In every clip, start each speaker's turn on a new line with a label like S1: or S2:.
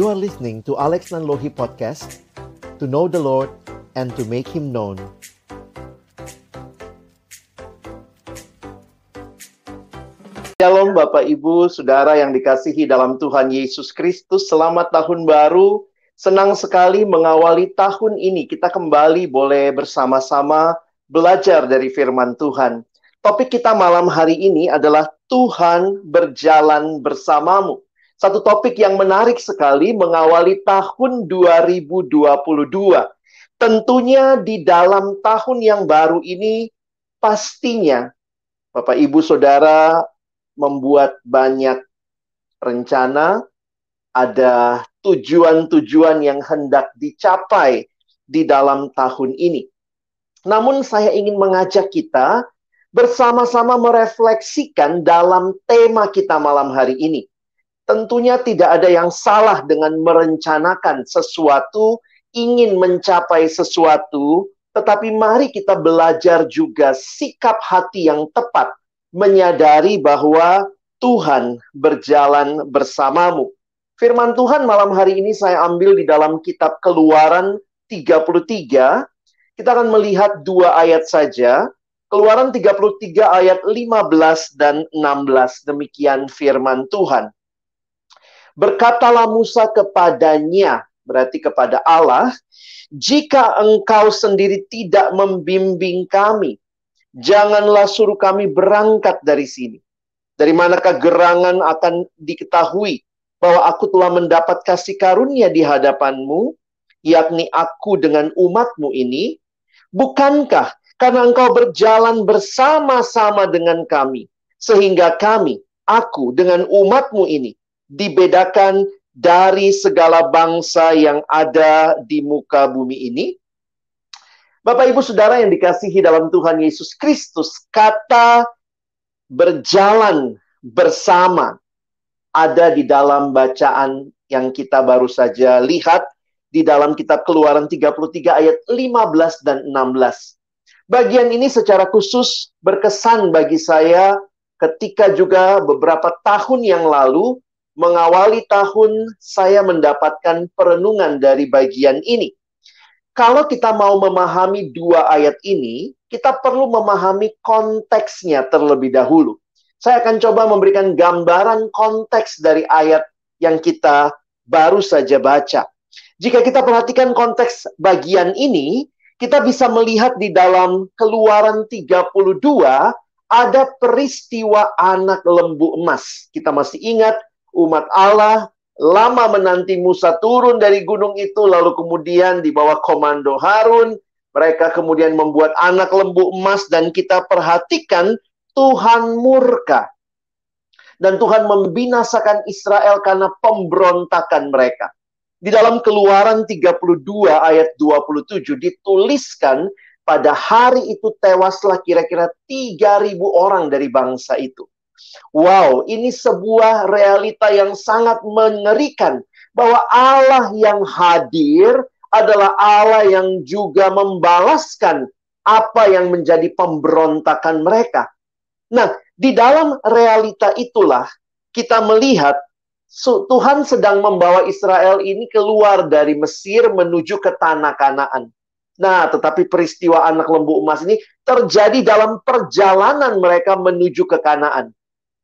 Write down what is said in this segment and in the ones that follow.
S1: You are listening to Alex Nanlohi Podcast To know the Lord and to make Him known
S2: Shalom Bapak Ibu, Saudara yang dikasihi dalam Tuhan Yesus Kristus. Selamat tahun baru. Senang sekali mengawali tahun ini. Kita kembali boleh bersama-sama belajar dari firman Tuhan. Topik kita malam hari ini adalah Tuhan berjalan bersamamu. Satu topik yang menarik sekali mengawali tahun 2022. Tentunya di dalam tahun yang baru ini pastinya Bapak Ibu Saudara membuat banyak rencana, ada tujuan-tujuan yang hendak dicapai di dalam tahun ini. Namun saya ingin mengajak kita bersama-sama merefleksikan dalam tema kita malam hari ini. Tentunya tidak ada yang salah dengan merencanakan sesuatu, ingin mencapai sesuatu, tetapi mari kita belajar juga sikap hati yang tepat menyadari bahwa Tuhan berjalan bersamamu. Firman Tuhan malam hari ini saya ambil di dalam kitab Keluaran 33. Kita akan melihat dua ayat saja. Keluaran 33 ayat 15 dan 16. Demikian firman Tuhan. Berkatalah Musa kepadanya, berarti kepada Allah, jika engkau sendiri tidak membimbing kami, janganlah suruh kami berangkat dari sini. Dari manakah gerangan akan diketahui bahwa aku telah mendapat kasih karunia di hadapanmu, yakni aku dengan umatmu ini? Bukankah karena engkau berjalan bersama-sama dengan kami, sehingga kami, aku dengan umatmu ini, dibedakan dari segala bangsa yang ada di muka bumi ini? Bapak Ibu Saudara yang dikasihi dalam Tuhan Yesus Kristus, kata berjalan bersama ada di dalam bacaan yang kita baru saja lihat di dalam kitab Keluaran 33 ayat 15 dan 16. Bagian ini secara khusus berkesan bagi saya ketika juga beberapa tahun yang lalu mengawali tahun saya mendapatkan perenungan dari bagian ini kalau kita mau memahami dua ayat ini, kita perlu memahami konteksnya terlebih dahulu. Saya akan coba memberikan gambaran konteks dari ayat yang kita baru saja baca. Jika kita perhatikan konteks bagian ini, kita bisa melihat di dalam Keluaran 32 ada peristiwa anak lembu emas. Kita masih ingat umat Allah lama menanti Musa turun dari gunung itu, lalu kemudian di bawah komando Harun, mereka kemudian membuat anak lembu emas dan kita perhatikan Tuhan murka. Dan Tuhan membinasakan Israel karena pemberontakan mereka. Di dalam keluaran 32 ayat 27 dituliskan pada hari itu tewaslah kira-kira 3.000 orang dari bangsa itu. Wow, ini sebuah realita yang sangat mengerikan bahwa Allah yang hadir adalah Allah yang juga membalaskan apa yang menjadi pemberontakan mereka. Nah, di dalam realita itulah kita melihat Tuhan sedang membawa Israel ini keluar dari Mesir menuju ke tanah Kanaan. Nah, tetapi peristiwa anak lembu emas ini terjadi dalam perjalanan mereka menuju ke Kanaan.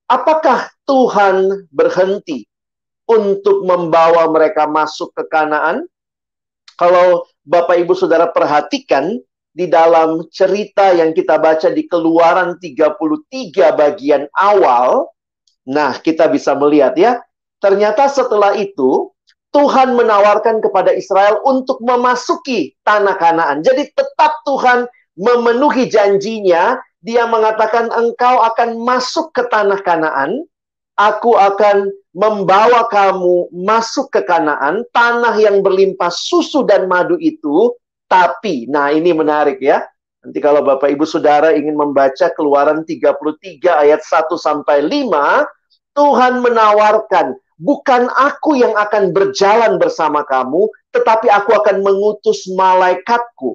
S2: Apakah Tuhan berhenti untuk membawa mereka masuk ke Kanaan? Kalau Bapak Ibu Saudara perhatikan di dalam cerita yang kita baca di Keluaran 33 bagian awal, nah kita bisa melihat ya, ternyata setelah itu Tuhan menawarkan kepada Israel untuk memasuki tanah Kanaan. Jadi tetap Tuhan memenuhi janjinya dia mengatakan engkau akan masuk ke tanah Kanaan, aku akan membawa kamu masuk ke Kanaan, tanah yang berlimpah susu dan madu itu, tapi nah ini menarik ya. Nanti kalau Bapak Ibu Saudara ingin membaca Keluaran 33 ayat 1 sampai 5, Tuhan menawarkan, bukan aku yang akan berjalan bersama kamu, tetapi aku akan mengutus malaikatku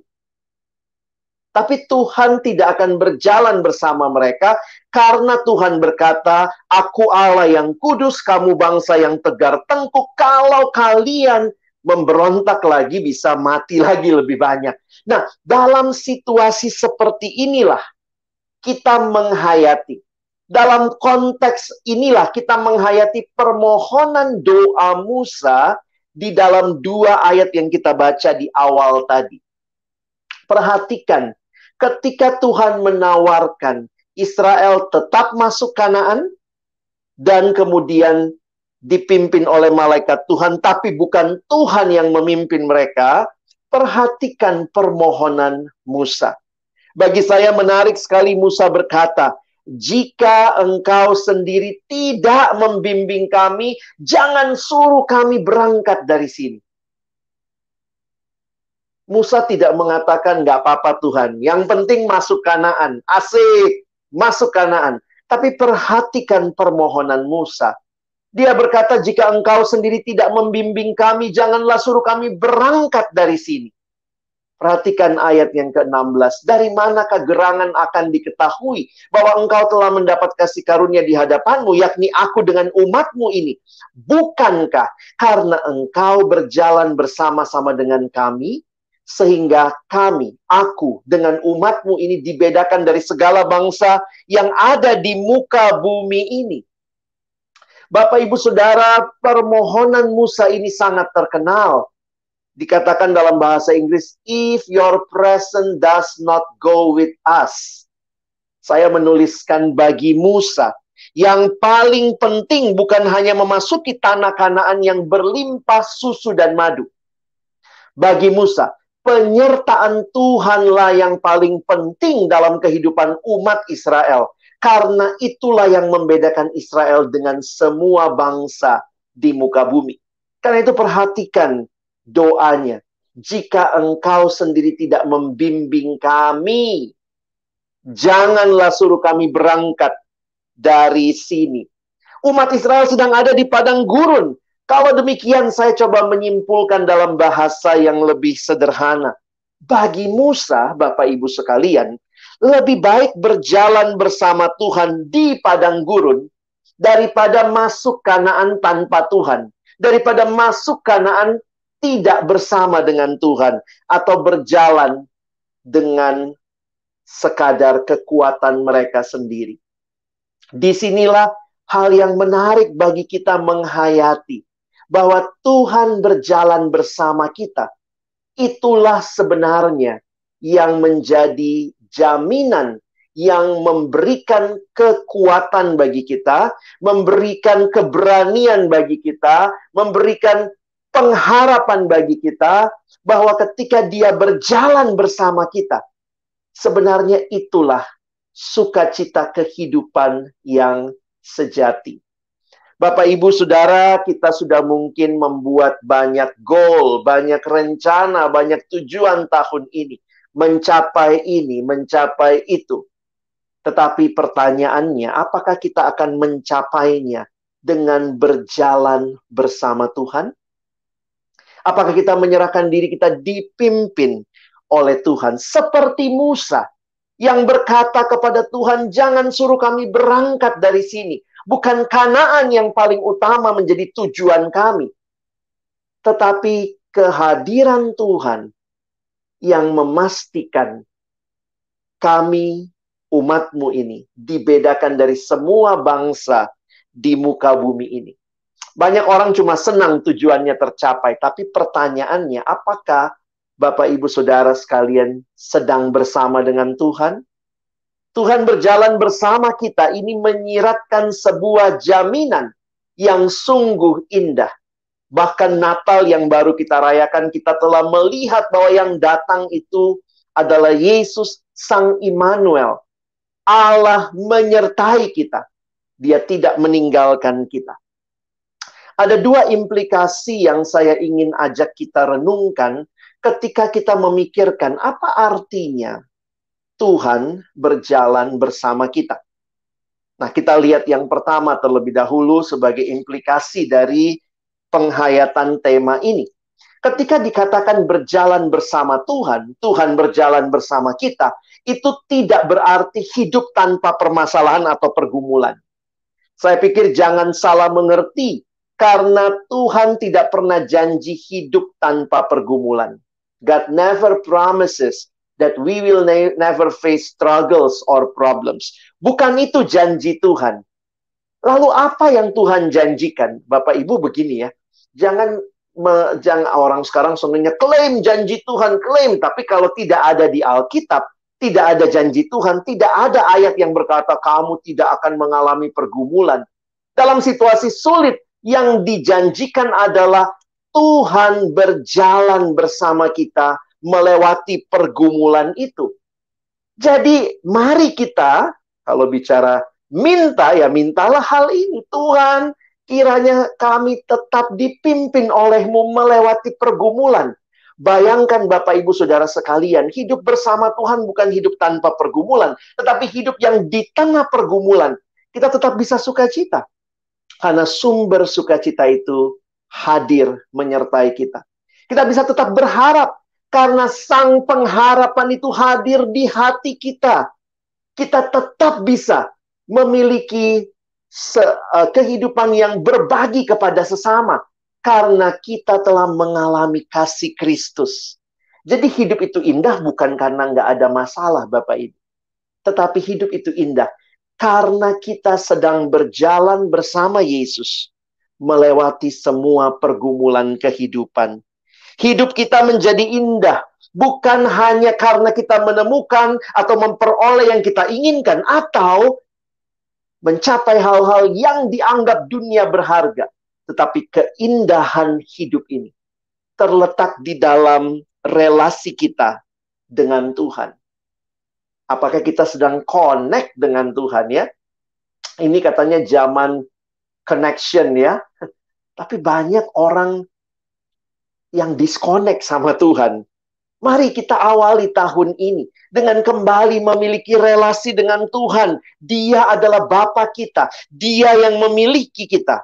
S2: Tapi Tuhan tidak akan berjalan bersama mereka karena Tuhan berkata, Aku Allah yang kudus, kamu bangsa yang tegar tengkuk. Kalau kalian memberontak lagi bisa mati lagi lebih banyak. Nah, dalam situasi seperti inilah kita menghayati. Dalam konteks inilah kita menghayati permohonan doa Musa di dalam dua ayat yang kita baca di awal tadi. Perhatikan ketika Tuhan menawarkan Israel tetap masuk Kanaan dan kemudian dipimpin oleh malaikat Tuhan tapi bukan Tuhan yang memimpin mereka, perhatikan permohonan Musa. Bagi saya menarik sekali Musa berkata, jika engkau sendiri tidak membimbing kami, jangan suruh kami berangkat dari sini. Musa tidak mengatakan nggak apa-apa Tuhan. Yang penting masuk Kanaan. Asik, masuk Kanaan. Tapi perhatikan permohonan Musa. Dia berkata, jika engkau sendiri tidak membimbing kami, janganlah suruh kami berangkat dari sini. Perhatikan ayat yang ke-16. Dari manakah gerangan akan diketahui bahwa engkau telah mendapat kasih karunia di hadapanmu, yakni aku dengan umatmu ini. Bukankah karena engkau berjalan bersama-sama dengan kami, sehingga kami, aku dengan umatmu ini dibedakan dari segala bangsa yang ada di muka bumi ini. Bapak Ibu Saudara, permohonan Musa ini sangat terkenal. Dikatakan dalam bahasa Inggris, if your presence does not go with us. Saya menuliskan bagi Musa, yang paling penting bukan hanya memasuki tanah kanaan yang berlimpah susu dan madu. Bagi Musa, penyertaan Tuhanlah yang paling penting dalam kehidupan umat Israel. Karena itulah yang membedakan Israel dengan semua bangsa di muka bumi. Karena itu perhatikan doanya. Jika engkau sendiri tidak membimbing kami, janganlah suruh kami berangkat dari sini. Umat Israel sedang ada di padang gurun. Kalau demikian saya coba menyimpulkan dalam bahasa yang lebih sederhana. Bagi Musa, Bapak Ibu sekalian, lebih baik berjalan bersama Tuhan di padang gurun daripada masuk Kanaan tanpa Tuhan. Daripada masuk Kanaan tidak bersama dengan Tuhan atau berjalan dengan sekadar kekuatan mereka sendiri. Di sinilah hal yang menarik bagi kita menghayati bahwa Tuhan berjalan bersama kita. Itulah sebenarnya yang menjadi jaminan yang memberikan kekuatan bagi kita, memberikan keberanian bagi kita, memberikan pengharapan bagi kita bahwa ketika Dia berjalan bersama kita, sebenarnya itulah sukacita kehidupan yang sejati. Bapak, Ibu, Saudara, kita sudah mungkin membuat banyak goal, banyak rencana, banyak tujuan tahun ini. Mencapai ini, mencapai itu. Tetapi pertanyaannya, apakah kita akan mencapainya dengan berjalan bersama Tuhan? Apakah kita menyerahkan diri kita dipimpin oleh Tuhan seperti Musa yang berkata kepada Tuhan, "Jangan suruh kami berangkat dari sini." Bukan Kanaan yang paling utama menjadi tujuan kami. Tetapi kehadiran Tuhan yang memastikan kami umatmu ini dibedakan dari semua bangsa di muka bumi ini. Banyak orang cuma senang tujuannya tercapai, tapi pertanyaannya apakah Bapak Ibu Saudara sekalian sedang bersama dengan Tuhan? Tuhan berjalan bersama kita ini menyiratkan sebuah jaminan yang sungguh indah. Bahkan Natal yang baru kita rayakan, kita telah melihat bahwa yang datang itu adalah Yesus Sang Immanuel. Allah menyertai kita. Dia tidak meninggalkan kita. Ada dua implikasi yang saya ingin ajak kita renungkan ketika kita memikirkan apa artinya Tuhan berjalan bersama kita. Nah, kita lihat yang pertama terlebih dahulu sebagai implikasi dari penghayatan tema ini. Ketika dikatakan berjalan bersama Tuhan, Tuhan berjalan bersama kita, itu tidak berarti hidup tanpa permasalahan atau pergumulan. Saya pikir jangan salah mengerti, karena Tuhan tidak pernah janji hidup tanpa pergumulan. God never promises that we will ne never face struggles or problems. Bukan itu janji Tuhan. Lalu apa yang Tuhan janjikan? Bapak Ibu begini ya. Jangan me, jangan orang sekarang sebenarnya klaim janji Tuhan, klaim, tapi kalau tidak ada di Alkitab, tidak ada janji Tuhan, tidak ada ayat yang berkata kamu tidak akan mengalami pergumulan. Dalam situasi sulit, yang dijanjikan adalah Tuhan berjalan bersama kita melewati pergumulan itu. Jadi mari kita kalau bicara minta ya mintalah hal ini Tuhan kiranya kami tetap dipimpin olehmu melewati pergumulan. Bayangkan Bapak Ibu Saudara sekalian, hidup bersama Tuhan bukan hidup tanpa pergumulan, tetapi hidup yang di tengah pergumulan kita tetap bisa sukacita. Karena sumber sukacita itu hadir menyertai kita. Kita bisa tetap berharap karena sang pengharapan itu hadir di hati kita. Kita tetap bisa memiliki se, uh, kehidupan yang berbagi kepada sesama karena kita telah mengalami kasih Kristus. Jadi hidup itu indah bukan karena nggak ada masalah Bapak Ibu. Tetapi hidup itu indah karena kita sedang berjalan bersama Yesus melewati semua pergumulan kehidupan. Hidup kita menjadi indah bukan hanya karena kita menemukan atau memperoleh yang kita inginkan atau mencapai hal-hal yang dianggap dunia berharga, tetapi keindahan hidup ini terletak di dalam relasi kita dengan Tuhan. Apakah kita sedang connect dengan Tuhan ya? Ini katanya zaman connection ya. Tapi banyak orang yang disconnect sama Tuhan. Mari kita awali tahun ini dengan kembali memiliki relasi dengan Tuhan. Dia adalah Bapa kita. Dia yang memiliki kita.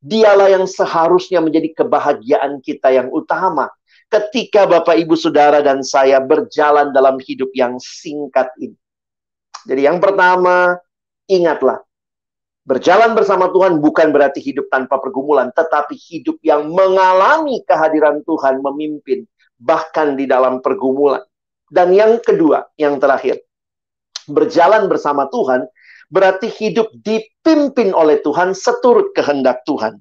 S2: Dialah yang seharusnya menjadi kebahagiaan kita yang utama ketika Bapak Ibu Saudara dan saya berjalan dalam hidup yang singkat ini. Jadi yang pertama, ingatlah Berjalan bersama Tuhan bukan berarti hidup tanpa pergumulan, tetapi hidup yang mengalami kehadiran Tuhan memimpin, bahkan di dalam pergumulan. Dan yang kedua, yang terakhir, berjalan bersama Tuhan berarti hidup dipimpin oleh Tuhan seturut kehendak Tuhan.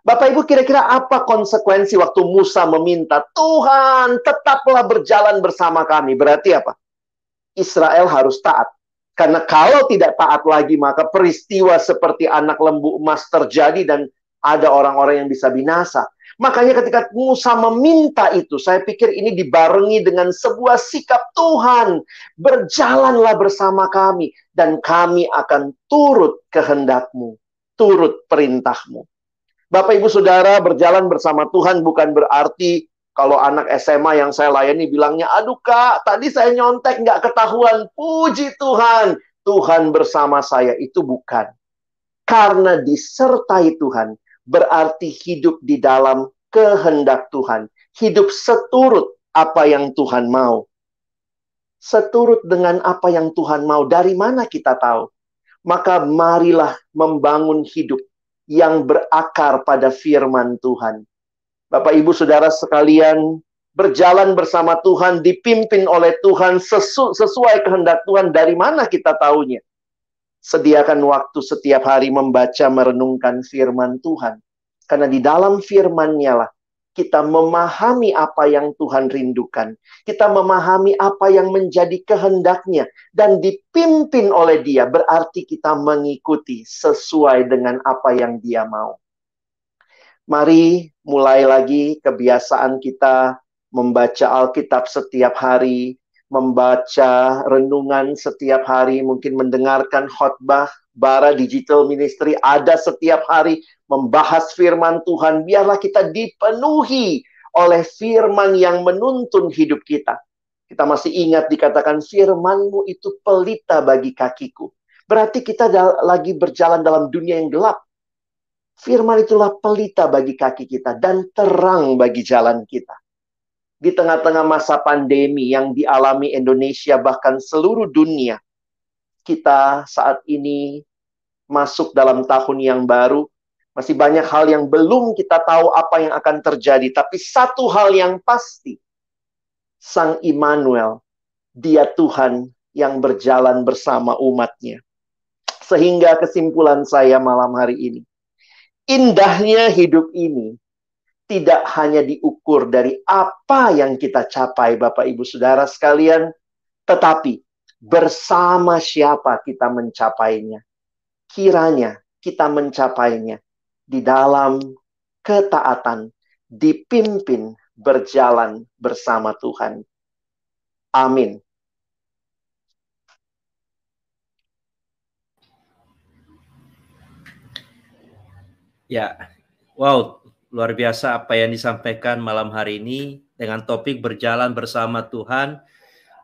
S2: Bapak Ibu kira-kira apa konsekuensi waktu Musa meminta Tuhan tetaplah berjalan bersama kami? Berarti apa? Israel harus taat. Karena kalau tidak taat lagi maka peristiwa seperti anak lembu emas terjadi dan ada orang-orang yang bisa binasa. Makanya ketika Musa meminta itu, saya pikir ini dibarengi dengan sebuah sikap Tuhan. Berjalanlah bersama kami dan kami akan turut kehendakmu, turut perintahmu. Bapak Ibu Saudara berjalan bersama Tuhan bukan berarti kalau anak SMA yang saya layani bilangnya, aduh kak, tadi saya nyontek nggak ketahuan. Puji Tuhan, Tuhan bersama saya. Itu bukan. Karena disertai Tuhan, berarti hidup di dalam kehendak Tuhan. Hidup seturut apa yang Tuhan mau. Seturut dengan apa yang Tuhan mau. Dari mana kita tahu? Maka marilah membangun hidup yang berakar pada firman Tuhan. Bapak Ibu Saudara sekalian, berjalan bersama Tuhan, dipimpin oleh Tuhan sesu sesuai kehendak Tuhan. Dari mana kita tahunya? Sediakan waktu setiap hari membaca, merenungkan firman Tuhan. Karena di dalam firman-Nya lah kita memahami apa yang Tuhan rindukan. Kita memahami apa yang menjadi kehendaknya. Dan dipimpin oleh dia berarti kita mengikuti sesuai dengan apa yang dia mau. Mari mulai lagi kebiasaan kita membaca Alkitab setiap hari, membaca renungan setiap hari, mungkin mendengarkan khotbah, bara digital ministry ada setiap hari membahas firman Tuhan, biarlah kita dipenuhi oleh firman yang menuntun hidup kita. Kita masih ingat dikatakan firmanmu itu pelita bagi kakiku. Berarti kita lagi berjalan dalam dunia yang gelap. Firman itulah pelita bagi kaki kita dan terang bagi jalan kita. Di tengah-tengah masa pandemi yang dialami Indonesia bahkan seluruh dunia, kita saat ini masuk dalam tahun yang baru, masih banyak hal yang belum kita tahu apa yang akan terjadi, tapi satu hal yang pasti, Sang Immanuel, dia Tuhan yang berjalan bersama umatnya. Sehingga kesimpulan saya malam hari ini, indahnya hidup ini tidak hanya diukur dari apa yang kita capai, Bapak Ibu Saudara sekalian, tetapi bersama siapa kita mencapainya. Kiranya kita mencapainya di dalam ketaatan, dipimpin berjalan bersama Tuhan. Amin.
S3: Ya, wow, luar biasa apa yang disampaikan malam hari ini dengan topik berjalan bersama Tuhan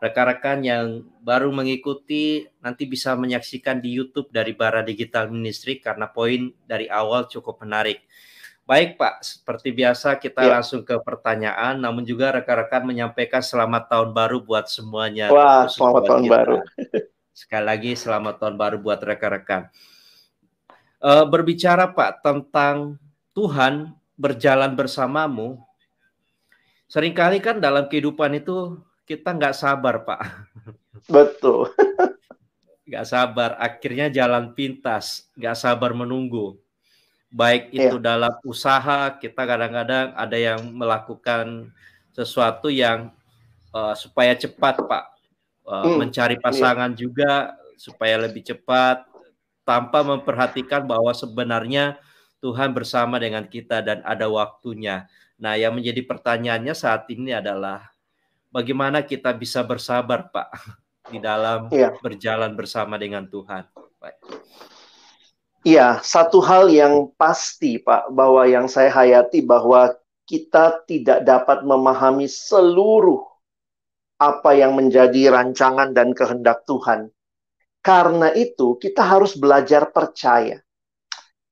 S3: rekan-rekan yang baru mengikuti nanti bisa menyaksikan di YouTube dari Bara Digital Ministry karena poin dari awal cukup menarik. Baik Pak, seperti biasa kita ya. langsung ke pertanyaan, namun juga rekan-rekan menyampaikan selamat tahun baru buat semuanya.
S2: Wah, selamat tahun kita. baru.
S3: Sekali lagi selamat tahun baru buat rekan-rekan. Uh, berbicara Pak tentang Tuhan berjalan bersamamu, sering kali kan dalam kehidupan itu kita nggak sabar pak.
S2: Betul.
S3: Nggak sabar, akhirnya jalan pintas, nggak sabar menunggu. Baik itu yeah. dalam usaha, kita kadang-kadang ada yang melakukan sesuatu yang uh, supaya cepat pak, uh, hmm. mencari iya. pasangan yeah. juga supaya lebih cepat, tanpa memperhatikan bahwa sebenarnya Tuhan bersama dengan kita dan ada waktunya. Nah, yang menjadi pertanyaannya saat ini adalah bagaimana kita bisa bersabar, Pak, di dalam iya. berjalan bersama dengan Tuhan.
S2: Iya, satu hal yang pasti, Pak, bahwa yang saya hayati bahwa kita tidak dapat memahami seluruh apa yang menjadi rancangan dan kehendak Tuhan. Karena itu, kita harus belajar percaya.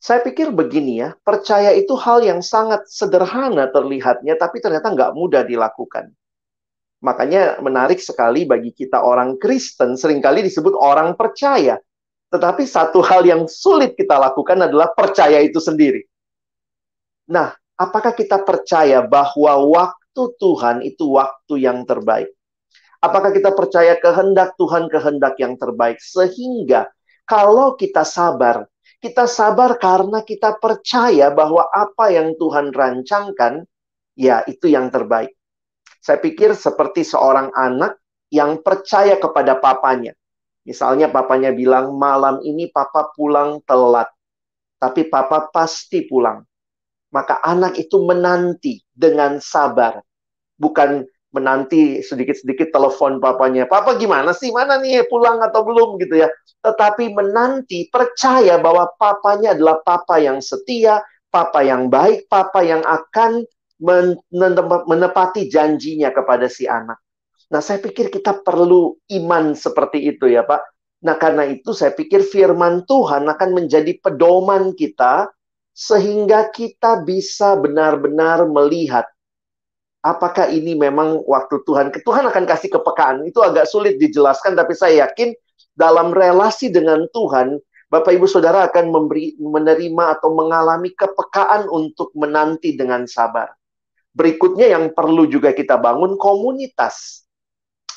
S2: Saya pikir begini ya, percaya itu hal yang sangat sederhana terlihatnya, tapi ternyata nggak mudah dilakukan. Makanya menarik sekali bagi kita orang Kristen sering kali disebut orang percaya. Tetapi satu hal yang sulit kita lakukan adalah percaya itu sendiri. Nah, apakah kita percaya bahwa waktu Tuhan itu waktu yang terbaik? Apakah kita percaya kehendak Tuhan kehendak yang terbaik sehingga kalau kita sabar, kita sabar karena kita percaya bahwa apa yang Tuhan rancangkan ya itu yang terbaik. Saya pikir seperti seorang anak yang percaya kepada papanya. Misalnya papanya bilang, malam ini papa pulang telat. Tapi papa pasti pulang. Maka anak itu menanti dengan sabar. Bukan menanti sedikit-sedikit telepon papanya. Papa gimana sih? Mana nih pulang atau belum gitu ya. Tetapi menanti percaya bahwa papanya adalah papa yang setia, papa yang baik, papa yang akan menepati janjinya kepada si anak. Nah, saya pikir kita perlu iman seperti itu ya, Pak. Nah, karena itu saya pikir firman Tuhan akan menjadi pedoman kita sehingga kita bisa benar-benar melihat apakah ini memang waktu Tuhan. Tuhan akan kasih kepekaan. Itu agak sulit dijelaskan, tapi saya yakin dalam relasi dengan Tuhan, Bapak Ibu Saudara akan memberi menerima atau mengalami kepekaan untuk menanti dengan sabar. Berikutnya yang perlu juga kita bangun komunitas.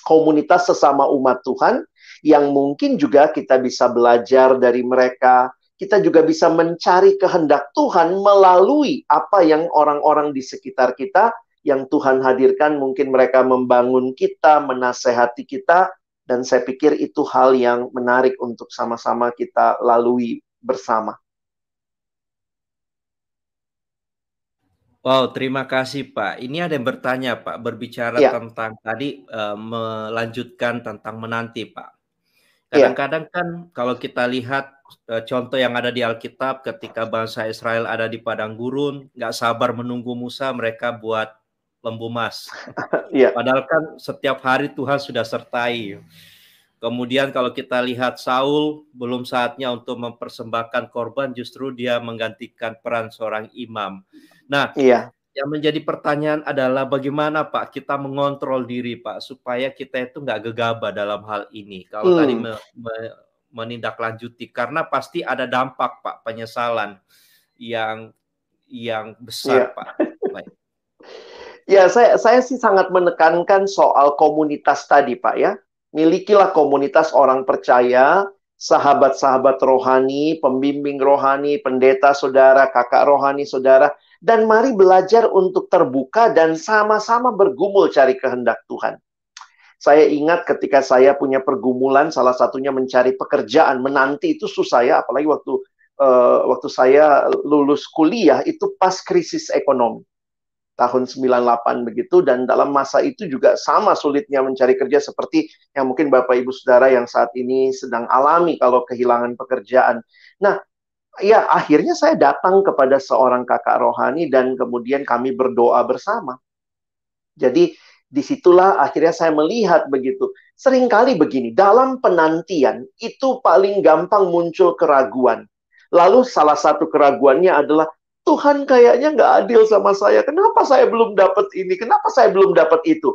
S2: Komunitas sesama umat Tuhan yang mungkin juga kita bisa belajar dari mereka. Kita juga bisa mencari kehendak Tuhan melalui apa yang orang-orang di sekitar kita yang Tuhan hadirkan. Mungkin mereka membangun kita, menasehati kita, dan saya pikir itu hal yang menarik untuk sama-sama kita lalui bersama.
S3: Wow, terima kasih Pak. Ini ada yang bertanya Pak, berbicara ya. tentang tadi uh, melanjutkan tentang menanti Pak. Ya. Kadang-kadang kan kalau kita lihat uh, contoh yang ada di Alkitab ketika bangsa Israel ada di padang gurun, nggak sabar menunggu Musa, mereka buat lembu mas. ya. Padahal kan setiap hari Tuhan sudah sertai. Kemudian kalau kita lihat Saul belum saatnya untuk mempersembahkan korban justru dia menggantikan peran seorang imam. Nah, iya. yang menjadi pertanyaan adalah bagaimana Pak kita mengontrol diri Pak supaya kita itu nggak gegabah dalam hal ini. Kalau hmm. tadi me, me, menindaklanjuti karena pasti ada dampak Pak penyesalan yang yang besar ya. Pak. Baik.
S2: Ya, saya saya sih sangat menekankan soal komunitas tadi, Pak ya milikilah komunitas orang percaya, sahabat-sahabat rohani, pembimbing rohani, pendeta saudara, kakak rohani saudara, dan mari belajar untuk terbuka dan sama-sama bergumul cari kehendak Tuhan. Saya ingat ketika saya punya pergumulan, salah satunya mencari pekerjaan, menanti itu susah ya, apalagi waktu uh, waktu saya lulus kuliah itu pas krisis ekonomi tahun 98 begitu dan dalam masa itu juga sama sulitnya mencari kerja seperti yang mungkin Bapak Ibu Saudara yang saat ini sedang alami kalau kehilangan pekerjaan. Nah, ya akhirnya saya datang kepada seorang kakak rohani dan kemudian kami berdoa bersama. Jadi di situlah akhirnya saya melihat begitu. Seringkali begini, dalam penantian itu paling gampang muncul keraguan. Lalu salah satu keraguannya adalah Tuhan kayaknya nggak adil sama saya. Kenapa saya belum dapat ini? Kenapa saya belum dapat itu?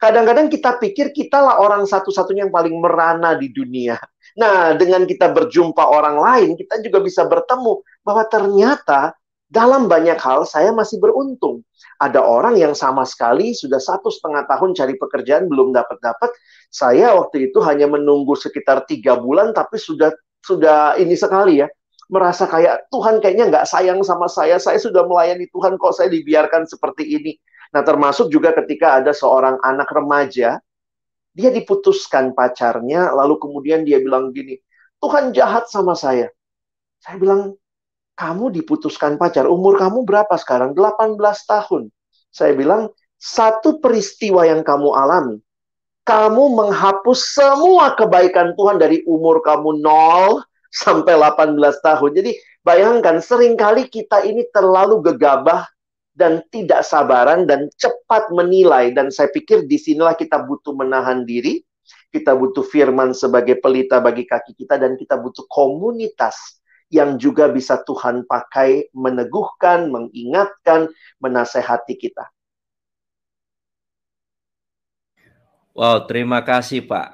S2: Kadang-kadang kita pikir kitalah orang satu-satunya yang paling merana di dunia. Nah, dengan kita berjumpa orang lain, kita juga bisa bertemu bahwa ternyata dalam banyak hal saya masih beruntung. Ada orang yang sama sekali sudah satu setengah tahun cari pekerjaan belum dapat dapat. Saya waktu itu hanya menunggu sekitar tiga bulan, tapi sudah sudah ini sekali ya merasa kayak Tuhan kayaknya nggak sayang sama saya, saya sudah melayani Tuhan kok saya dibiarkan seperti ini. Nah termasuk juga ketika ada seorang anak remaja, dia diputuskan pacarnya, lalu kemudian dia bilang gini, Tuhan jahat sama saya. Saya bilang, kamu diputuskan pacar, umur kamu berapa sekarang? 18 tahun. Saya bilang, satu peristiwa yang kamu alami, kamu menghapus semua kebaikan Tuhan dari umur kamu nol sampai 18 tahun. Jadi bayangkan sering kali kita ini terlalu gegabah dan tidak sabaran dan cepat menilai dan saya pikir di sinilah kita butuh menahan diri, kita butuh firman sebagai pelita bagi kaki kita dan kita butuh komunitas yang juga bisa Tuhan pakai meneguhkan, mengingatkan, menasehati kita.
S3: Wow, terima kasih Pak.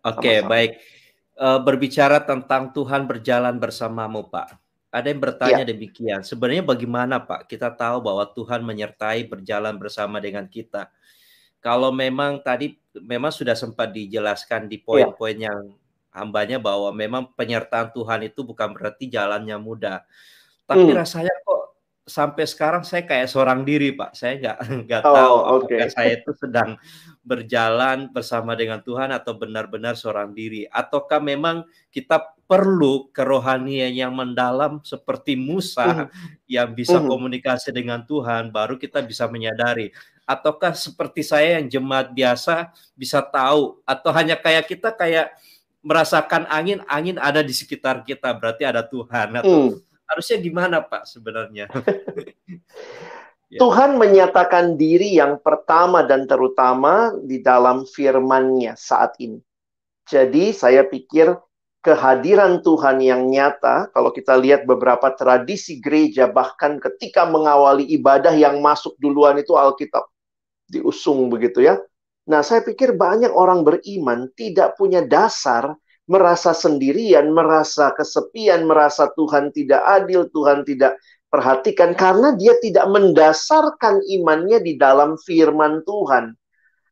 S3: Oke, okay, baik uh, berbicara tentang Tuhan berjalan bersamamu, Pak. Ada yang bertanya ya. demikian. Sebenarnya bagaimana, Pak? Kita tahu bahwa Tuhan menyertai berjalan bersama dengan kita. Kalau memang tadi memang sudah sempat dijelaskan di ya. poin-poin ya. yang hambanya bahwa memang penyertaan Tuhan itu bukan berarti jalannya mudah. Tapi hmm. rasanya kok sampai sekarang saya kayak seorang diri, Pak. Saya nggak nggak oh, tahu okay. apakah saya itu sedang berjalan bersama dengan Tuhan atau benar-benar seorang diri ataukah memang kita perlu kerohanian yang mendalam seperti Musa mm. yang bisa mm. komunikasi dengan Tuhan baru kita bisa menyadari ataukah seperti saya yang jemaat biasa bisa tahu atau hanya kayak kita kayak merasakan angin angin ada di sekitar kita berarti ada Tuhan atau mm. Harusnya gimana Pak sebenarnya
S2: Ya. Tuhan menyatakan diri yang pertama dan terutama di dalam firman-Nya saat ini. Jadi saya pikir kehadiran Tuhan yang nyata, kalau kita lihat beberapa tradisi gereja, bahkan ketika mengawali ibadah yang masuk duluan itu Alkitab. Diusung begitu ya. Nah saya pikir banyak orang beriman tidak punya dasar merasa sendirian, merasa kesepian, merasa Tuhan tidak adil, Tuhan tidak Perhatikan karena dia tidak mendasarkan imannya di dalam firman Tuhan.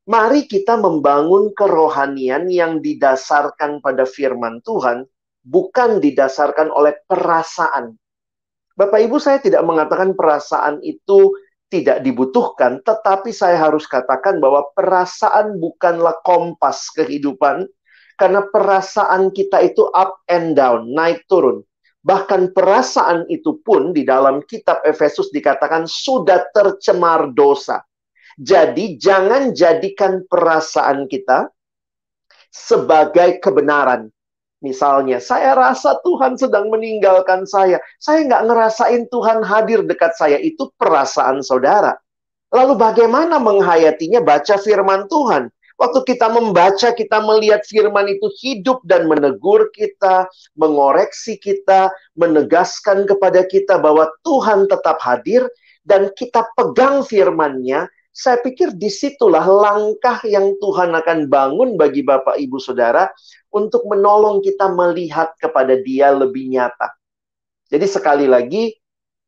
S2: Mari kita membangun kerohanian yang didasarkan pada firman Tuhan, bukan didasarkan oleh perasaan. Bapak Ibu, saya tidak mengatakan perasaan itu tidak dibutuhkan, tetapi saya harus katakan bahwa perasaan bukanlah kompas kehidupan, karena perasaan kita itu up and down, naik turun. Bahkan perasaan itu pun di dalam kitab Efesus dikatakan sudah tercemar dosa. Jadi jangan jadikan perasaan kita sebagai kebenaran. Misalnya, saya rasa Tuhan sedang meninggalkan saya. Saya nggak ngerasain Tuhan hadir dekat saya. Itu perasaan saudara. Lalu bagaimana menghayatinya? Baca firman Tuhan. Waktu kita membaca, kita melihat firman itu hidup dan menegur kita, mengoreksi kita, menegaskan kepada kita bahwa Tuhan tetap hadir, dan kita pegang firman-Nya, saya pikir di situlah langkah yang Tuhan akan bangun bagi Bapak, Ibu, Saudara untuk menolong kita melihat kepada dia lebih nyata. Jadi sekali lagi,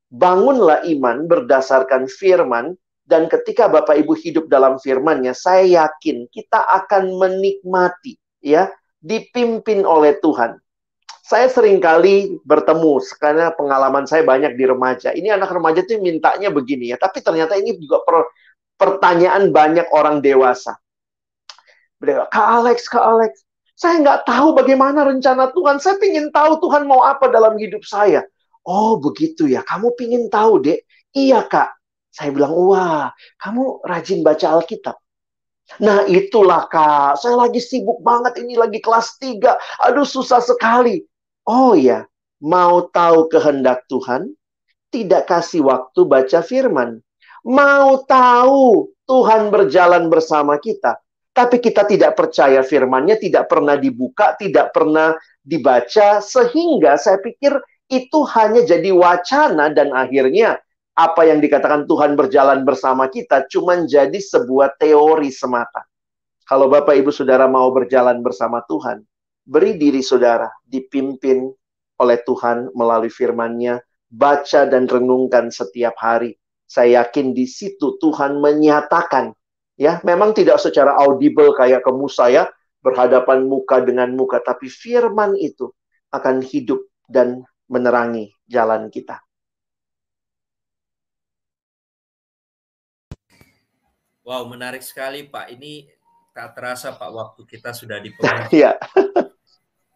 S2: bangunlah iman berdasarkan firman, dan ketika Bapak Ibu hidup dalam firman-Nya, saya yakin kita akan menikmati, ya, dipimpin oleh Tuhan. Saya sering kali bertemu, karena pengalaman saya banyak di remaja. Ini anak remaja itu mintanya begini ya, tapi ternyata ini juga per, pertanyaan banyak orang dewasa. Kak Alex, Kak Alex, saya nggak tahu bagaimana rencana Tuhan. Saya ingin tahu Tuhan mau apa dalam hidup saya. Oh begitu ya, kamu pingin tahu dek? Iya kak. Saya bilang, wah, kamu rajin baca Alkitab. Nah itulah kak, saya lagi sibuk banget ini lagi kelas 3. Aduh susah sekali. Oh ya, mau tahu kehendak Tuhan? Tidak kasih waktu baca firman. Mau tahu Tuhan berjalan bersama kita. Tapi kita tidak percaya firmannya, tidak pernah dibuka, tidak pernah dibaca. Sehingga saya pikir itu hanya jadi wacana dan akhirnya apa yang dikatakan Tuhan berjalan bersama kita cuma jadi sebuah teori semata. Kalau Bapak Ibu Saudara mau berjalan bersama Tuhan, beri diri saudara dipimpin oleh Tuhan melalui firman-Nya, baca dan renungkan setiap hari. Saya yakin di situ Tuhan menyatakan, ya, memang tidak secara audible kayak ke Musa ya, berhadapan muka dengan muka, tapi firman itu akan hidup dan menerangi jalan kita.
S3: Wow, menarik sekali Pak. Ini tak terasa Pak waktu kita sudah di.
S2: Iya.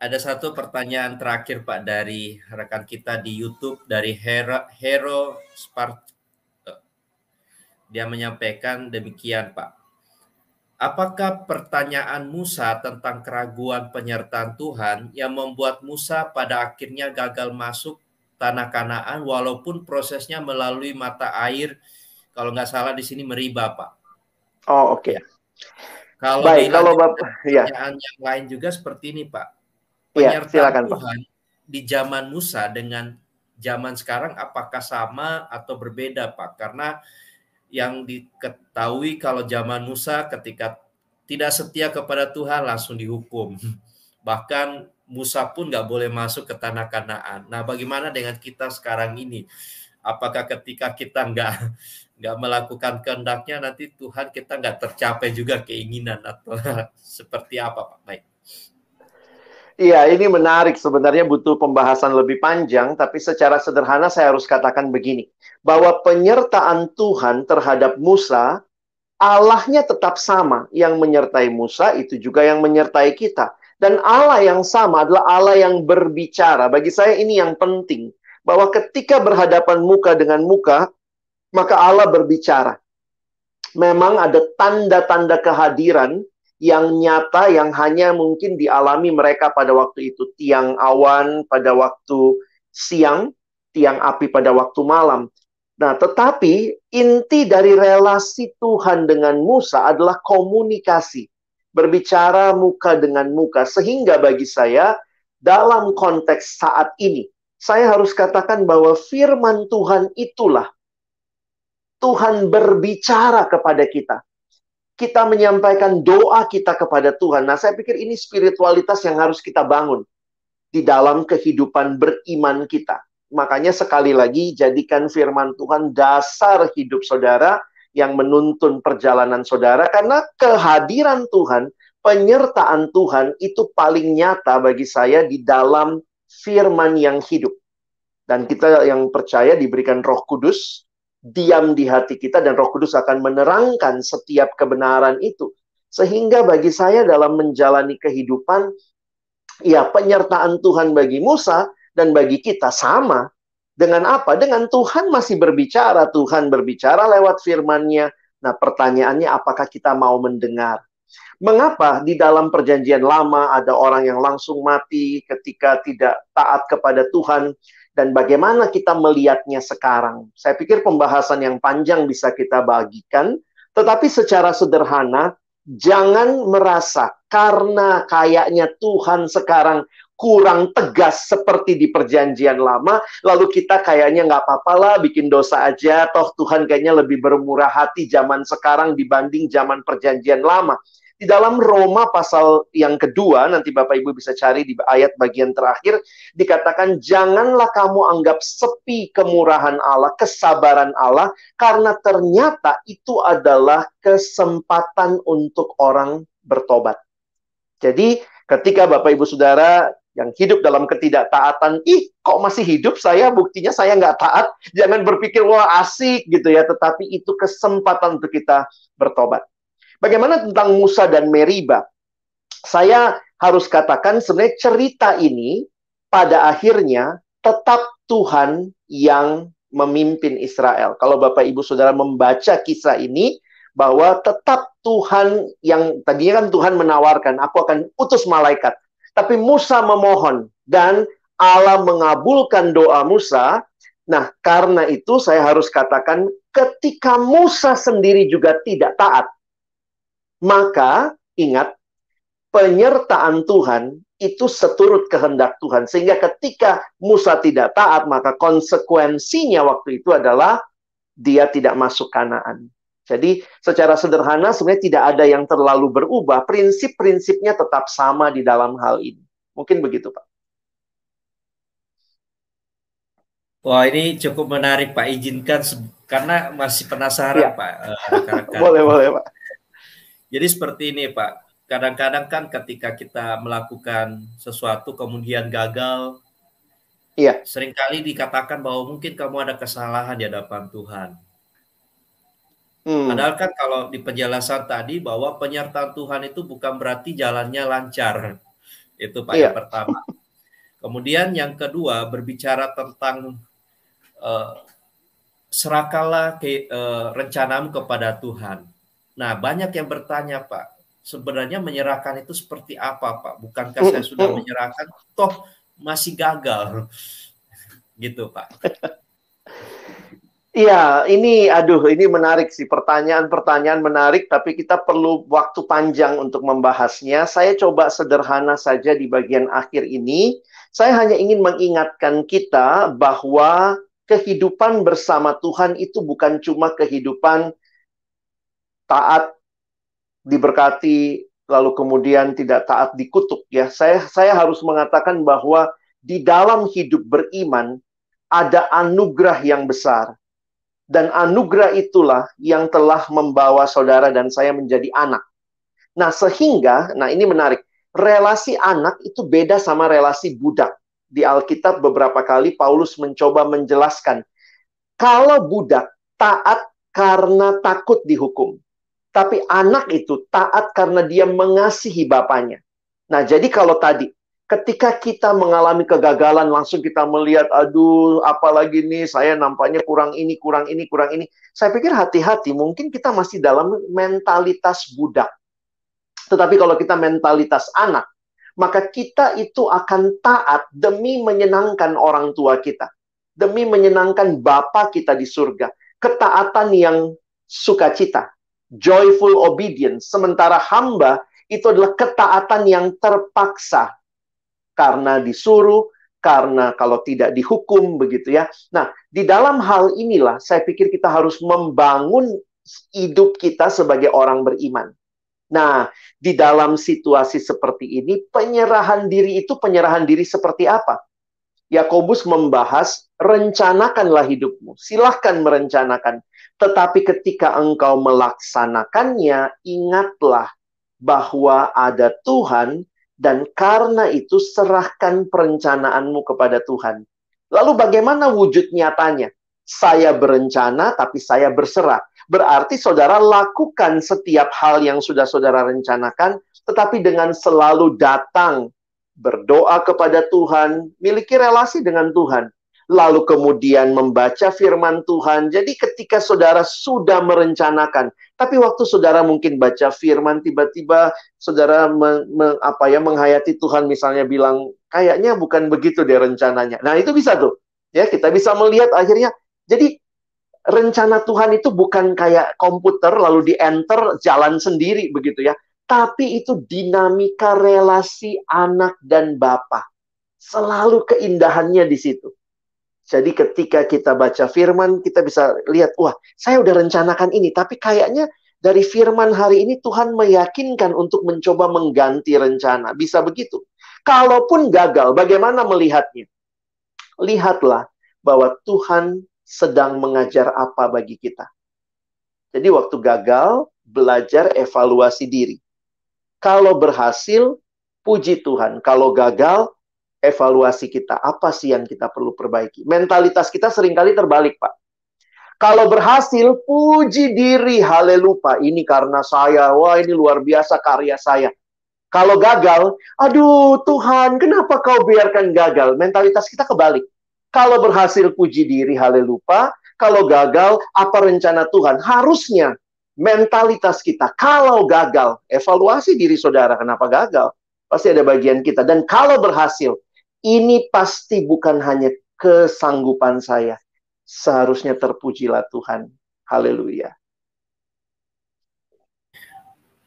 S3: Ada satu pertanyaan terakhir Pak dari rekan kita di YouTube dari Hero, Hero Spart. Dia menyampaikan demikian Pak. Apakah pertanyaan Musa tentang keraguan penyertaan Tuhan yang membuat Musa pada akhirnya gagal masuk tanah Kanaan walaupun prosesnya melalui mata air kalau nggak salah di sini meriba Pak.
S2: Oh oke. Okay.
S3: Kalau Baik, kalau Bapak ya. pertanyaan yang lain juga seperti ini Pak.
S2: Penyertaan ya, silakan,
S3: Tuhan Pak. di zaman Musa dengan zaman sekarang apakah sama atau berbeda Pak? Karena yang diketahui kalau zaman Musa ketika tidak setia kepada Tuhan langsung dihukum. Bahkan Musa pun nggak boleh masuk ke tanah Kanaan. Nah, bagaimana dengan kita sekarang ini? Apakah ketika kita nggak nggak melakukan kehendaknya nanti Tuhan kita nggak tercapai juga keinginan atau seperti apa Pak? Baik.
S2: Iya, ini menarik. Sebenarnya butuh pembahasan lebih panjang, tapi secara sederhana saya harus katakan begini, bahwa penyertaan Tuhan terhadap Musa, Allahnya tetap sama. Yang menyertai Musa itu juga yang menyertai kita. Dan Allah yang sama adalah Allah yang berbicara. Bagi saya ini yang penting. Bahwa ketika berhadapan muka dengan muka, maka Allah berbicara. Memang ada tanda-tanda kehadiran yang nyata yang hanya mungkin dialami mereka pada waktu itu tiang awan pada waktu siang, tiang api pada waktu malam. Nah, tetapi inti dari relasi Tuhan dengan Musa adalah komunikasi, berbicara muka dengan muka sehingga bagi saya dalam konteks saat ini saya harus katakan bahwa firman Tuhan itulah Tuhan berbicara kepada kita kita menyampaikan doa kita kepada Tuhan. Nah, saya pikir ini spiritualitas yang harus kita bangun di dalam kehidupan beriman kita. Makanya sekali lagi jadikan firman Tuhan dasar hidup saudara yang menuntun perjalanan saudara karena kehadiran Tuhan, penyertaan Tuhan itu paling nyata bagi saya di dalam firman yang hidup. Dan kita yang percaya diberikan Roh Kudus diam di hati kita dan Roh Kudus akan menerangkan setiap kebenaran itu. Sehingga bagi saya dalam menjalani kehidupan ya penyertaan Tuhan bagi Musa dan bagi kita sama. Dengan apa? Dengan Tuhan masih berbicara, Tuhan berbicara lewat firman-Nya. Nah, pertanyaannya apakah kita mau mendengar? Mengapa di dalam perjanjian lama ada orang yang langsung mati ketika tidak taat kepada Tuhan? dan bagaimana kita melihatnya sekarang. Saya pikir pembahasan yang panjang bisa kita bagikan, tetapi secara sederhana jangan merasa karena kayaknya Tuhan sekarang kurang tegas seperti di perjanjian lama, lalu kita kayaknya nggak apa-apa lah bikin dosa aja, toh Tuhan kayaknya lebih bermurah hati zaman sekarang dibanding zaman perjanjian lama. Di dalam Roma pasal yang kedua, nanti Bapak Ibu bisa cari di ayat bagian terakhir, dikatakan janganlah kamu anggap sepi kemurahan Allah, kesabaran Allah, karena ternyata itu adalah kesempatan untuk orang bertobat. Jadi ketika Bapak Ibu Saudara yang hidup dalam ketidaktaatan, ih kok masih hidup saya, buktinya saya nggak taat, jangan berpikir wah asik gitu ya, tetapi itu kesempatan untuk kita bertobat. Bagaimana tentang Musa dan Meriba? Saya harus katakan sebenarnya cerita ini pada akhirnya tetap Tuhan yang memimpin Israel. Kalau Bapak Ibu Saudara membaca kisah ini bahwa tetap Tuhan yang tadinya kan Tuhan menawarkan, aku akan utus malaikat. Tapi Musa memohon dan Allah mengabulkan doa Musa. Nah, karena itu saya harus katakan ketika Musa sendiri juga tidak taat, maka ingat penyertaan Tuhan itu seturut kehendak Tuhan. Sehingga ketika Musa tidak taat, maka konsekuensinya waktu itu adalah dia tidak masuk Kanaan. Jadi secara sederhana sebenarnya tidak ada yang terlalu berubah. Prinsip-prinsipnya tetap sama di dalam hal ini. Mungkin begitu Pak.
S3: Wah ini cukup menarik Pak. Izinkan karena masih penasaran ya. Pak.
S2: Uh, boleh boleh Pak.
S3: Jadi seperti ini Pak, kadang-kadang kan ketika kita melakukan sesuatu kemudian gagal, iya. sering kali dikatakan bahwa mungkin kamu ada kesalahan di hadapan Tuhan. Hmm. Padahal kan kalau di penjelasan tadi bahwa penyertaan Tuhan itu bukan berarti jalannya lancar. Itu Pak iya. yang pertama. Kemudian yang kedua berbicara tentang uh, serakalah ke, uh, rencanamu kepada Tuhan. Nah, banyak yang bertanya, Pak, sebenarnya menyerahkan itu seperti apa, Pak? Bukankah saya sudah menyerahkan, toh masih gagal? gitu, Pak.
S2: Iya, ini aduh, ini menarik sih pertanyaan-pertanyaan menarik, tapi kita perlu waktu panjang untuk membahasnya. Saya coba sederhana saja di bagian akhir ini. Saya hanya ingin mengingatkan kita bahwa kehidupan bersama Tuhan itu bukan cuma kehidupan taat diberkati lalu kemudian tidak taat dikutuk ya. Saya saya harus mengatakan bahwa di dalam hidup beriman ada anugerah yang besar. Dan anugerah itulah yang telah membawa saudara dan saya menjadi anak. Nah, sehingga nah ini menarik. Relasi anak itu beda sama relasi budak. Di Alkitab beberapa kali Paulus mencoba menjelaskan kalau budak taat karena takut dihukum. Tapi anak itu taat karena dia mengasihi bapaknya. Nah, jadi kalau tadi ketika kita mengalami kegagalan langsung kita melihat aduh apalagi nih saya nampaknya kurang ini, kurang ini, kurang ini. Saya pikir hati-hati, mungkin kita masih dalam mentalitas budak. Tetapi kalau kita mentalitas anak, maka kita itu akan taat demi menyenangkan orang tua kita. Demi menyenangkan Bapa kita di surga. Ketaatan yang sukacita joyful obedience. Sementara hamba itu adalah ketaatan yang terpaksa karena disuruh, karena kalau tidak dihukum begitu ya. Nah, di dalam hal inilah saya pikir kita harus membangun hidup kita sebagai orang beriman. Nah, di dalam situasi seperti ini, penyerahan diri itu penyerahan diri seperti apa? Yakobus membahas rencanakanlah hidupmu. Silahkan merencanakan. Tetapi ketika engkau melaksanakannya, ingatlah bahwa ada Tuhan dan karena itu serahkan perencanaanmu kepada Tuhan. Lalu bagaimana wujud nyatanya? Saya berencana tapi saya berserah. Berarti saudara lakukan setiap hal yang sudah saudara rencanakan, tetapi dengan selalu datang berdoa kepada Tuhan, miliki relasi dengan Tuhan lalu kemudian membaca firman Tuhan. Jadi ketika saudara sudah merencanakan, tapi waktu saudara mungkin baca firman tiba-tiba saudara me, me, apa ya menghayati Tuhan misalnya bilang kayaknya bukan begitu deh rencananya. Nah, itu bisa tuh. Ya, kita bisa melihat akhirnya jadi rencana Tuhan itu bukan kayak komputer lalu di enter jalan sendiri begitu ya. Tapi itu dinamika relasi anak dan bapak. Selalu keindahannya di situ. Jadi ketika kita baca firman, kita bisa lihat, wah, saya udah rencanakan ini, tapi kayaknya dari firman hari ini Tuhan meyakinkan untuk mencoba mengganti rencana. Bisa begitu. Kalaupun gagal, bagaimana melihatnya? Lihatlah bahwa Tuhan sedang mengajar apa bagi kita. Jadi waktu gagal, belajar evaluasi diri. Kalau berhasil, puji Tuhan. Kalau gagal, evaluasi kita. Apa sih yang kita perlu perbaiki? Mentalitas kita sering kali terbalik, Pak. Kalau berhasil, puji diri, haleluya. Ini karena saya, wah ini luar biasa karya saya. Kalau gagal, aduh Tuhan, kenapa kau biarkan gagal? Mentalitas kita kebalik. Kalau berhasil, puji diri, haleluya. Kalau gagal, apa rencana Tuhan? Harusnya mentalitas kita. Kalau gagal, evaluasi diri saudara, kenapa gagal? Pasti ada bagian kita. Dan kalau berhasil, ini pasti bukan hanya kesanggupan saya. Seharusnya terpujilah Tuhan. Haleluya.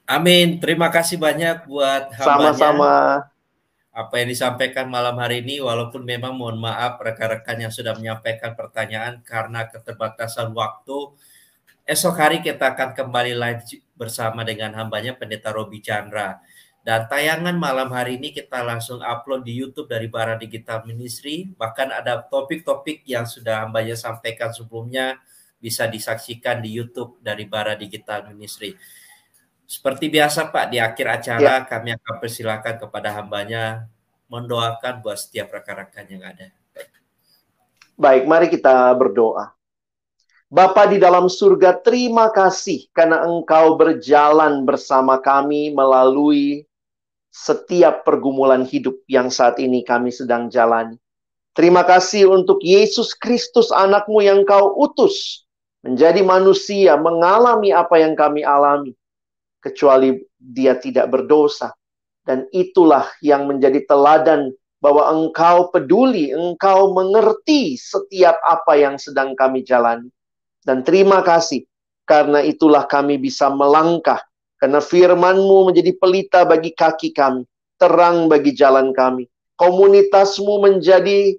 S3: Amin. Terima kasih banyak buat
S2: Sama-sama.
S3: Apa yang disampaikan malam hari ini, walaupun memang mohon maaf rekan-rekan yang sudah menyampaikan pertanyaan karena keterbatasan waktu. Esok hari kita akan kembali live bersama dengan hambanya Pendeta Robi Chandra. Dan tayangan malam hari ini kita langsung upload di YouTube dari Bara Digital Ministry. Bahkan ada topik-topik yang sudah hambanya sampaikan sebelumnya bisa disaksikan di YouTube dari Bara Digital Ministry. Seperti biasa Pak, di akhir acara ya. kami akan persilakan kepada hambanya mendoakan buat setiap rekan-rekan yang ada.
S2: Baik, mari kita berdoa. Bapa di dalam surga, terima kasih karena Engkau berjalan bersama kami melalui setiap pergumulan hidup yang saat ini kami sedang jalani. Terima kasih untuk Yesus Kristus anakmu yang kau utus menjadi manusia, mengalami apa yang kami alami. Kecuali dia tidak berdosa. Dan itulah yang menjadi teladan bahwa engkau peduli, engkau mengerti setiap apa yang sedang kami jalani. Dan terima kasih, karena itulah kami bisa melangkah karena firmanmu menjadi pelita bagi kaki kami, terang bagi jalan kami. Komunitasmu menjadi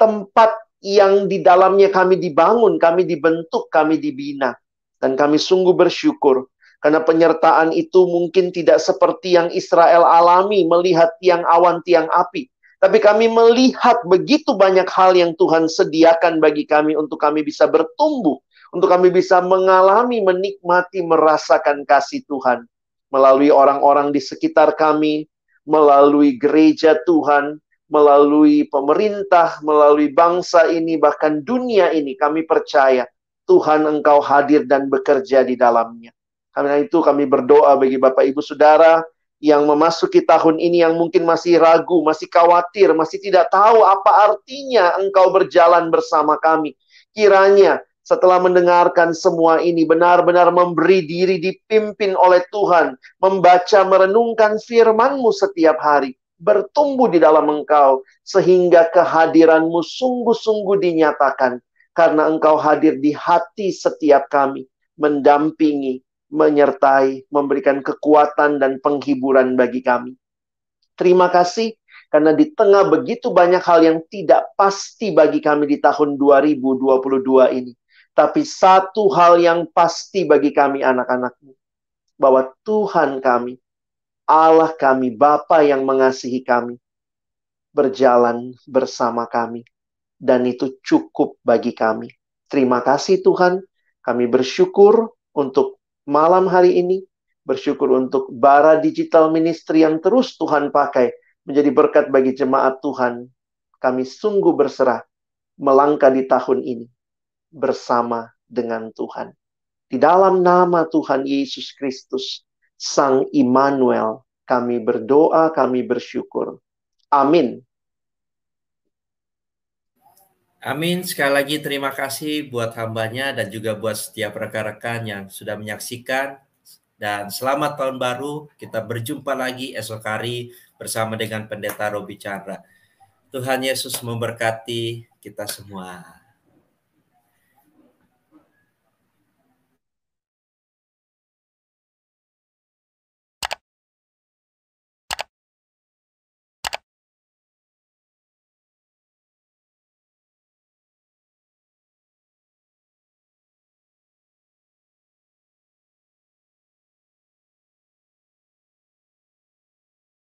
S2: tempat yang di dalamnya kami dibangun, kami dibentuk, kami dibina. Dan kami sungguh bersyukur karena penyertaan itu mungkin tidak seperti yang Israel alami melihat tiang awan, tiang api. Tapi kami melihat begitu banyak hal yang Tuhan sediakan bagi kami untuk kami bisa bertumbuh untuk kami bisa mengalami, menikmati, merasakan kasih Tuhan melalui orang-orang di sekitar kami, melalui gereja Tuhan, melalui pemerintah, melalui bangsa ini, bahkan dunia ini. Kami percaya Tuhan Engkau hadir dan bekerja di dalamnya. Karena itu kami berdoa bagi Bapak Ibu Saudara yang memasuki tahun ini yang mungkin masih ragu, masih khawatir, masih tidak tahu apa artinya engkau berjalan bersama kami. Kiranya setelah mendengarkan semua ini benar-benar memberi diri dipimpin oleh Tuhan, membaca merenungkan firman-Mu setiap hari, bertumbuh di dalam Engkau sehingga kehadiran-Mu sungguh-sungguh dinyatakan karena Engkau hadir di hati setiap kami, mendampingi, menyertai, memberikan kekuatan dan penghiburan bagi kami. Terima kasih karena di tengah begitu banyak hal yang tidak pasti bagi kami di tahun 2022 ini. Tapi satu hal yang pasti bagi kami anak-anakmu. Bahwa Tuhan kami, Allah kami, Bapa yang mengasihi kami, berjalan bersama kami. Dan itu cukup bagi kami. Terima kasih Tuhan. Kami bersyukur untuk malam hari ini. Bersyukur untuk bara digital ministry yang terus Tuhan pakai menjadi berkat bagi jemaat Tuhan. Kami sungguh berserah melangkah di tahun ini bersama dengan Tuhan. Di dalam nama Tuhan Yesus Kristus, Sang Immanuel, kami berdoa, kami bersyukur. Amin.
S3: Amin. Sekali lagi terima kasih buat hambanya dan juga buat setiap rekan-rekan yang sudah menyaksikan. Dan selamat tahun baru. Kita berjumpa lagi esok hari bersama dengan Pendeta Robi Chandra. Tuhan Yesus memberkati kita semua.